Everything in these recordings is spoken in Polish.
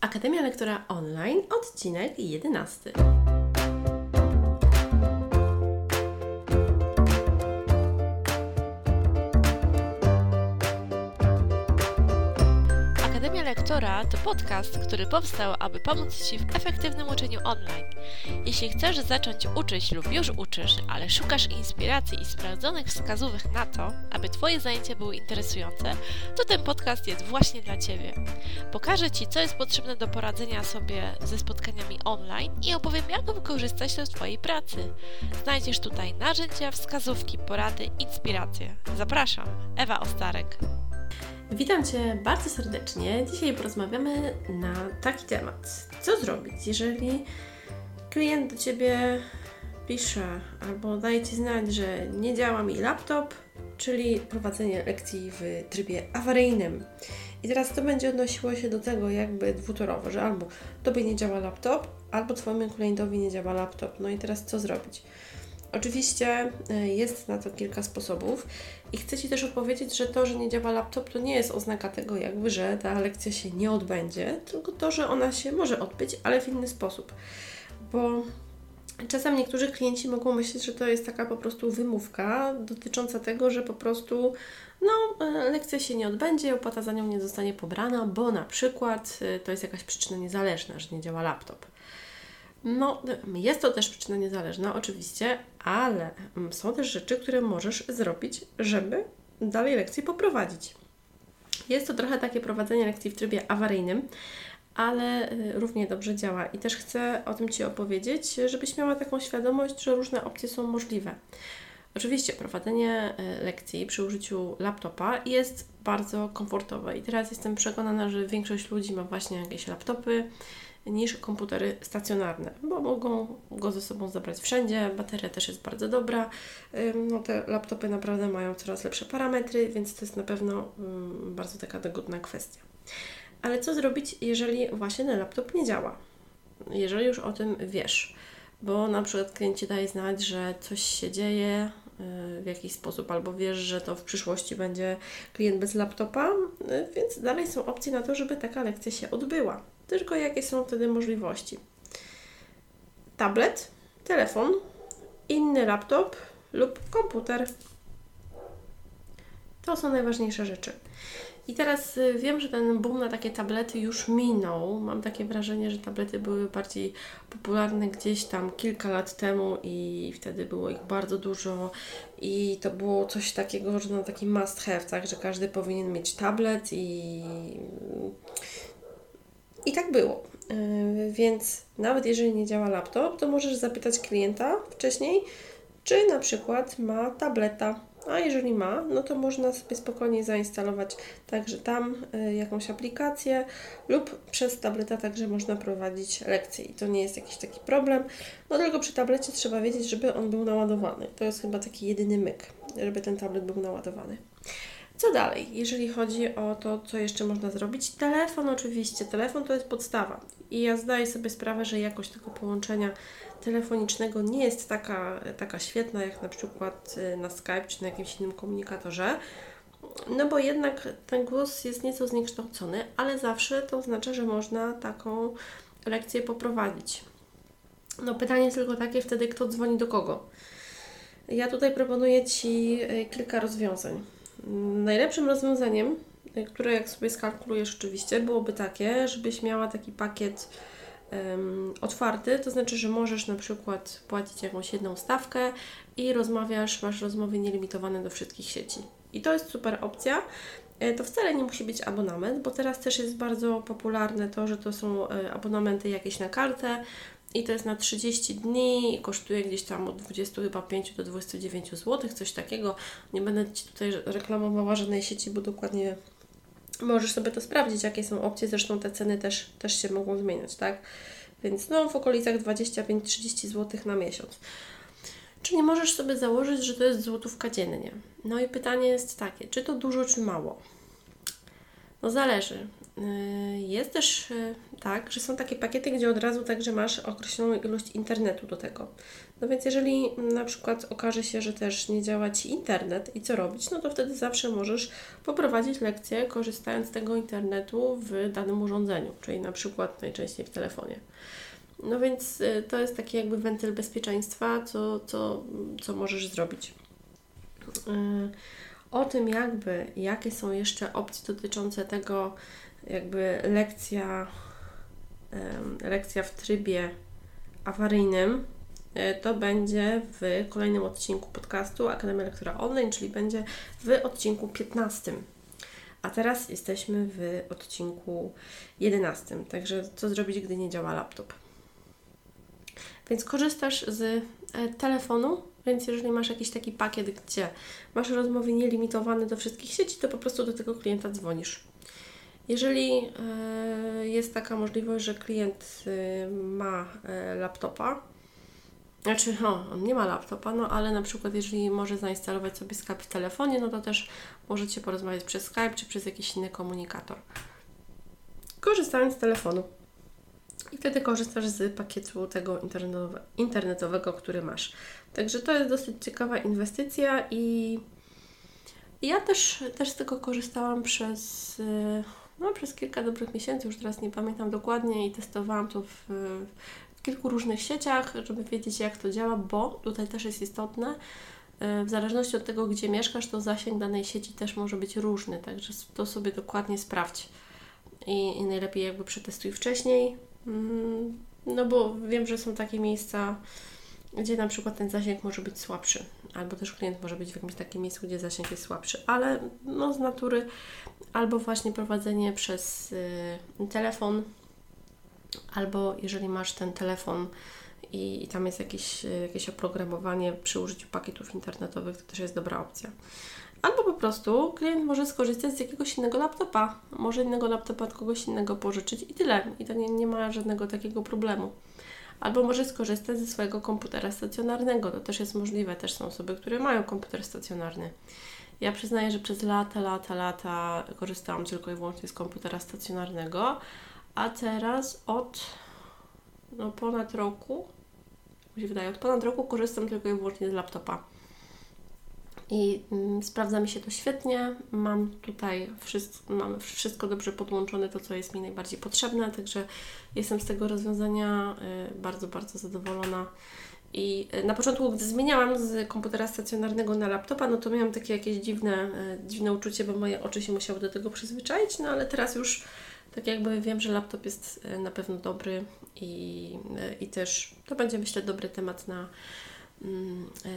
Akademia Lektora Online, odcinek 11. Lektora to podcast, który powstał, aby pomóc Ci w efektywnym uczeniu online. Jeśli chcesz zacząć uczyć lub już uczysz, ale szukasz inspiracji i sprawdzonych wskazówek na to, aby Twoje zajęcia były interesujące, to ten podcast jest właśnie dla Ciebie. Pokażę Ci, co jest potrzebne do poradzenia sobie ze spotkaniami online i opowiem, jak wykorzystać to w Twojej pracy. Znajdziesz tutaj narzędzia, wskazówki, porady, inspiracje. Zapraszam, Ewa Ostarek. Witam Cię bardzo serdecznie. Dzisiaj porozmawiamy na taki temat. Co zrobić, jeżeli klient do Ciebie pisze albo daje Ci znać, że nie działa mi laptop, czyli prowadzenie lekcji w trybie awaryjnym. I teraz to będzie odnosiło się do tego jakby dwutorowo, że albo Tobie nie działa laptop, albo Twojemu klientowi nie działa laptop. No i teraz co zrobić? Oczywiście e, jest na to kilka sposobów i chcę Ci też odpowiedzieć, że to, że nie działa laptop, to nie jest oznaka tego, jakby, że ta lekcja się nie odbędzie, tylko to, że ona się może odbyć, ale w inny sposób. Bo czasem niektórzy klienci mogą myśleć, że to jest taka po prostu wymówka dotycząca tego, że po prostu no, e, lekcja się nie odbędzie, opłata za nią nie zostanie pobrana, bo na przykład e, to jest jakaś przyczyna niezależna, że nie działa laptop. No, jest to też przyczyna niezależna, oczywiście, ale mm, są też rzeczy, które możesz zrobić, żeby dalej lekcję poprowadzić. Jest to trochę takie prowadzenie lekcji w trybie awaryjnym, ale y, równie dobrze działa i też chcę o tym Ci opowiedzieć, żebyś miała taką świadomość, że różne opcje są możliwe. Oczywiście prowadzenie y, lekcji przy użyciu laptopa jest bardzo komfortowe i teraz jestem przekonana, że większość ludzi ma właśnie jakieś laptopy, niż komputery stacjonarne, bo mogą go ze sobą zabrać wszędzie. Bateria też jest bardzo dobra. No, te laptopy naprawdę mają coraz lepsze parametry, więc to jest na pewno bardzo taka dogodna kwestia. Ale co zrobić, jeżeli właśnie ten laptop nie działa? Jeżeli już o tym wiesz, bo na przykład klient Ci daje znać, że coś się dzieje, y, w jakiś sposób, albo wiesz, że to w przyszłości będzie klient bez laptopa, y, więc dalej są opcje na to, żeby taka lekcja się odbyła. Tylko jakie są wtedy możliwości? Tablet, telefon, inny laptop lub komputer. To są najważniejsze rzeczy. I teraz y, wiem, że ten boom na takie tablety już minął. Mam takie wrażenie, że tablety były bardziej popularne gdzieś tam kilka lat temu i wtedy było ich bardzo dużo i to było coś takiego, że na taki must have, tak, że każdy powinien mieć tablet i i tak było. Yy, więc nawet jeżeli nie działa laptop, to możesz zapytać klienta wcześniej, czy na przykład ma tableta. A jeżeli ma, no to można sobie spokojnie zainstalować także tam y, jakąś aplikację lub przez tableta także można prowadzić lekcje i to nie jest jakiś taki problem. No tylko przy tablecie trzeba wiedzieć, żeby on był naładowany. To jest chyba taki jedyny myk, żeby ten tablet był naładowany. Co dalej, jeżeli chodzi o to, co jeszcze można zrobić? Telefon oczywiście, telefon to jest podstawa. I ja zdaję sobie sprawę, że jakość tego połączenia telefonicznego nie jest taka, taka świetna, jak na przykład y, na Skype czy na jakimś innym komunikatorze. No bo jednak ten głos jest nieco zniekształcony, ale zawsze to oznacza, że można taką lekcję poprowadzić. No pytanie jest tylko takie wtedy, kto dzwoni do kogo. Ja tutaj proponuję Ci y, kilka rozwiązań. Najlepszym rozwiązaniem, które jak sobie skalkulujesz oczywiście, byłoby takie, żebyś miała taki pakiet um, otwarty, to znaczy, że możesz na przykład płacić jakąś jedną stawkę i rozmawiasz, masz rozmowy nielimitowane do wszystkich sieci. I to jest super opcja. E, to wcale nie musi być abonament, bo teraz też jest bardzo popularne to, że to są e, abonamenty jakieś na kartę, i to jest na 30 dni kosztuje gdzieś tam od 25 do 29 zł, coś takiego. Nie będę Ci tutaj reklamowała żadnej sieci, bo dokładnie możesz sobie to sprawdzić, jakie są opcje. Zresztą te ceny też, też się mogą zmieniać, tak? Więc no w okolicach 25-30 zł na miesiąc. Czyli możesz sobie założyć, że to jest złotówka dziennie. No i pytanie jest takie, czy to dużo, czy mało? No zależy. Y, jest też y, tak, że są takie pakiety, gdzie od razu także masz określoną ilość internetu do tego. No więc jeżeli na przykład okaże się, że też nie działa Ci internet i co robić, no to wtedy zawsze możesz poprowadzić lekcję korzystając z tego internetu w danym urządzeniu, czyli na przykład najczęściej w telefonie. No więc y, to jest taki jakby wentyl bezpieczeństwa, co, co, co możesz zrobić. O tym jakby, jakie są jeszcze opcje dotyczące tego, jakby lekcja, lekcja w trybie awaryjnym, e, to będzie w kolejnym odcinku podcastu Akademia Lektora Online, czyli będzie w odcinku 15. A teraz jesteśmy w odcinku 11. Także co zrobić, gdy nie działa laptop? Więc korzystasz z e, telefonu, więc jeżeli masz jakiś taki pakiet, gdzie masz rozmowy nielimitowane do wszystkich sieci, to po prostu do tego klienta dzwonisz. Jeżeli e, jest taka możliwość, że klient e, ma laptopa, znaczy, no, on nie ma laptopa, no ale na przykład jeżeli może zainstalować sobie Skype w telefonie, no to też możecie porozmawiać przez Skype czy przez jakiś inny komunikator. Korzystając z telefonu. I wtedy korzystasz z pakietu tego internetowego, który masz. Także to jest dosyć ciekawa inwestycja i ja też, też z tego korzystałam przez, no, przez kilka dobrych miesięcy, już teraz nie pamiętam dokładnie i testowałam to w, w kilku różnych sieciach, żeby wiedzieć jak to działa, bo tutaj też jest istotne, w zależności od tego, gdzie mieszkasz, to zasięg danej sieci też może być różny, także to sobie dokładnie sprawdź. I, i najlepiej jakby przetestuj wcześniej, no bo wiem, że są takie miejsca, gdzie na przykład ten zasięg może być słabszy, albo też klient może być w jakimś takim miejscu, gdzie zasięg jest słabszy, ale no z natury albo właśnie prowadzenie przez y, telefon, albo jeżeli masz ten telefon i, i tam jest jakieś, y, jakieś oprogramowanie przy użyciu pakietów internetowych, to też jest dobra opcja. Albo po prostu klient może skorzystać z jakiegoś innego laptopa, może innego laptopa od kogoś innego pożyczyć i tyle. I to nie, nie ma żadnego takiego problemu albo może skorzystać ze swojego komputera stacjonarnego. To też jest możliwe. Też są osoby, które mają komputer stacjonarny. Ja przyznaję, że przez lata, lata, lata korzystałam tylko i wyłącznie z komputera stacjonarnego, a teraz od no, ponad roku, mi się wydaje, od ponad roku korzystam tylko i wyłącznie z laptopa i mm, sprawdza mi się to świetnie. Mam tutaj wszystko, mam wszystko dobrze podłączone, to co jest mi najbardziej potrzebne, także jestem z tego rozwiązania y, bardzo, bardzo zadowolona. I y, na początku, gdy zmieniałam z komputera stacjonarnego na laptopa, no to miałam takie jakieś dziwne, y, dziwne uczucie, bo moje oczy się musiały do tego przyzwyczaić, no ale teraz już tak jakby wiem, że laptop jest na pewno dobry i, i też to będzie myślę dobry temat na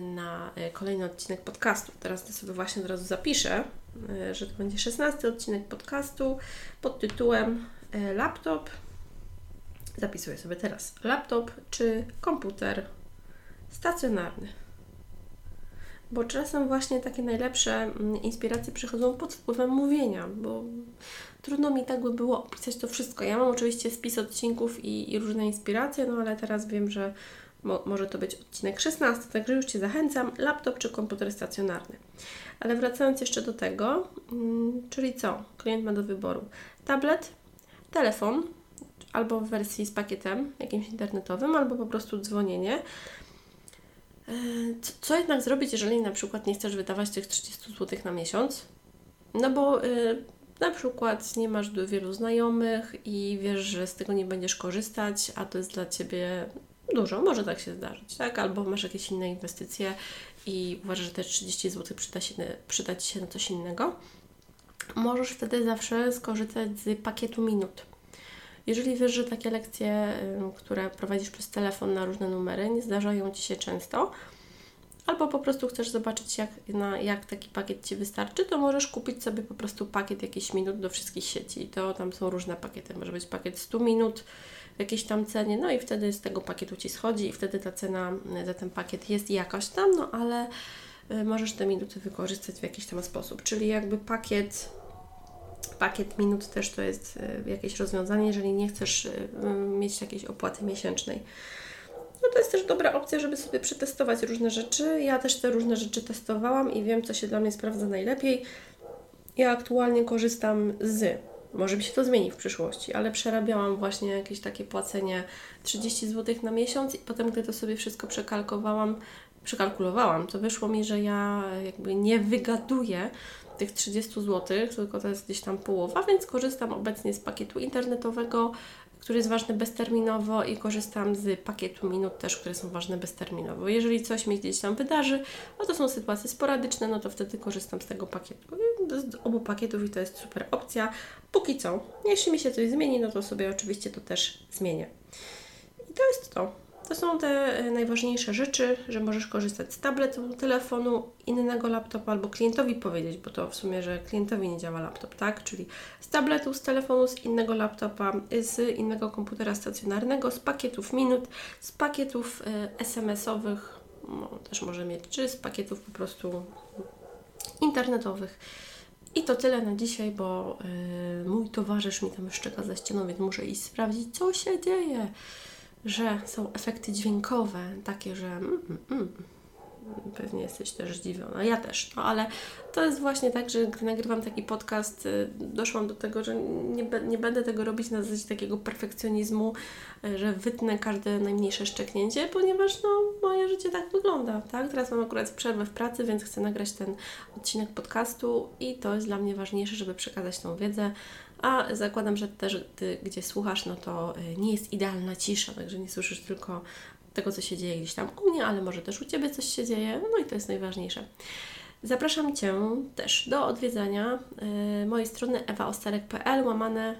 na e, kolejny odcinek podcastu. Teraz to sobie właśnie od razu zapiszę, e, że to będzie 16 odcinek podcastu pod tytułem e, Laptop. Zapisuję sobie teraz. Laptop czy komputer stacjonarny. Bo czasem właśnie takie najlepsze mm, inspiracje przychodzą pod wpływem mówienia, bo trudno mi tak by było opisać to wszystko. Ja mam oczywiście spis odcinków i, i różne inspiracje, no ale teraz wiem, że Mo może to być odcinek 16, także już Cię zachęcam, laptop czy komputer stacjonarny. Ale wracając jeszcze do tego, mm, czyli co? Klient ma do wyboru tablet, telefon, albo w wersji z pakietem jakimś internetowym, albo po prostu dzwonienie. E, co, co jednak zrobić, jeżeli na przykład nie chcesz wydawać tych 30 zł na miesiąc? No bo y, na przykład nie masz wielu znajomych i wiesz, że z tego nie będziesz korzystać, a to jest dla Ciebie dużo, może tak się zdarzyć, tak? Albo masz jakieś inne inwestycje i uważasz, że te 30 zł przyda, się, przyda Ci się na coś innego, możesz wtedy zawsze skorzystać z pakietu minut. Jeżeli wiesz, że takie lekcje, które prowadzisz przez telefon na różne numery, nie zdarzają Ci się często, albo po prostu chcesz zobaczyć, jak, na, jak taki pakiet Ci wystarczy, to możesz kupić sobie po prostu pakiet jakichś minut do wszystkich sieci. To tam są różne pakiety. Może być pakiet 100 minut, w jakiejś tam cenie, no i wtedy z tego pakietu Ci schodzi i wtedy ta cena za ten pakiet jest jakaś tam, no ale y, możesz te minuty wykorzystać w jakiś tam sposób, czyli jakby pakiet pakiet minut też to jest y, jakieś rozwiązanie, jeżeli nie chcesz y, mieć jakiejś opłaty miesięcznej. No to jest też dobra opcja, żeby sobie przetestować różne rzeczy. Ja też te różne rzeczy testowałam i wiem, co się dla mnie sprawdza najlepiej. Ja aktualnie korzystam z Może mi się to zmieni w przyszłości, ale przerabiałam właśnie jakieś takie płacenie 30 zł na miesiąc i potem, gdy to sobie wszystko przekalkowałam, przekalkulowałam, to wyszło mi, że ja jakby nie wygaduję tych 30 zł, tylko to jest gdzieś tam połowa, więc korzystam obecnie z pakietu internetowego, który jest ważny bezterminowo i korzystam z pakietu minut też, które są ważne bezterminowo. Jeżeli coś mi gdzieś tam wydarzy, no to są sytuacje sporadyczne, no to wtedy korzystam z tego pakietu. Z obu pakietów i to jest super opcja. Póki co, jeśli mi się coś zmieni, no to sobie oczywiście to też zmienię. I to jest to. To są te e, najważniejsze rzeczy, że możesz korzystać z tabletu, telefonu, innego laptopa albo klientowi powiedzieć, bo to w sumie, że klientowi nie działa laptop, tak? Czyli z tabletu, z telefonu, z innego laptopa, z innego komputera stacjonarnego, z pakietów minut, z pakietów y, SMS-owych, no, też może mieć, czy z pakietów po prostu internetowych. I to tyle na dzisiaj, bo y, mój towarzysz mi tam szczeka za ścianą, więc muszę iść sprawdzić, co się dzieje że są efekty dźwiękowe, takie, że mm, mm, mm, pewnie jesteś też zdziwiona, ja też, no ale to jest właśnie tak, że gdy nagrywam taki podcast, y, doszłam do tego, że nie, nie będę tego robić na zasadzie takiego perfekcjonizmu, y, że wytnę każde najmniejsze szczeknięcie, ponieważ no, moje życie tak wygląda, tak? Teraz mam akurat przerwę w pracy, więc chcę nagrać ten odcinek podcastu i to jest dla mnie ważniejsze, żeby przekazać tą wiedzę, a zakładam, że też Ty, gdzie słuchasz, no to y, nie jest idealna cisza, także nie słyszysz tylko tego, co się dzieje gdzieś tam u mnie, ale może też u Ciebie coś się dzieje, no i to jest najważniejsze. Zapraszam Cię też do odwiedzania y, mojej strony ewaostarek.pl łamane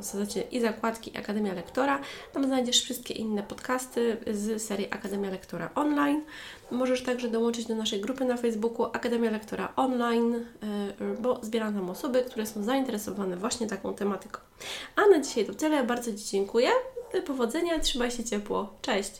w zasadzie i zakładki Akademia Lektora. Tam znajdziesz wszystkie inne podcasty z serii Akademia Lektora Online. Możesz także dołączyć do naszej grupy na Facebooku Akademia Lektora Online, e, bo zbieram tam osoby, które są zainteresowane właśnie taką tematyką. A na dzisiaj to tyle. Bardzo Ci dziękuję. Powodzenia, trzymaj się ciepło. Cześć!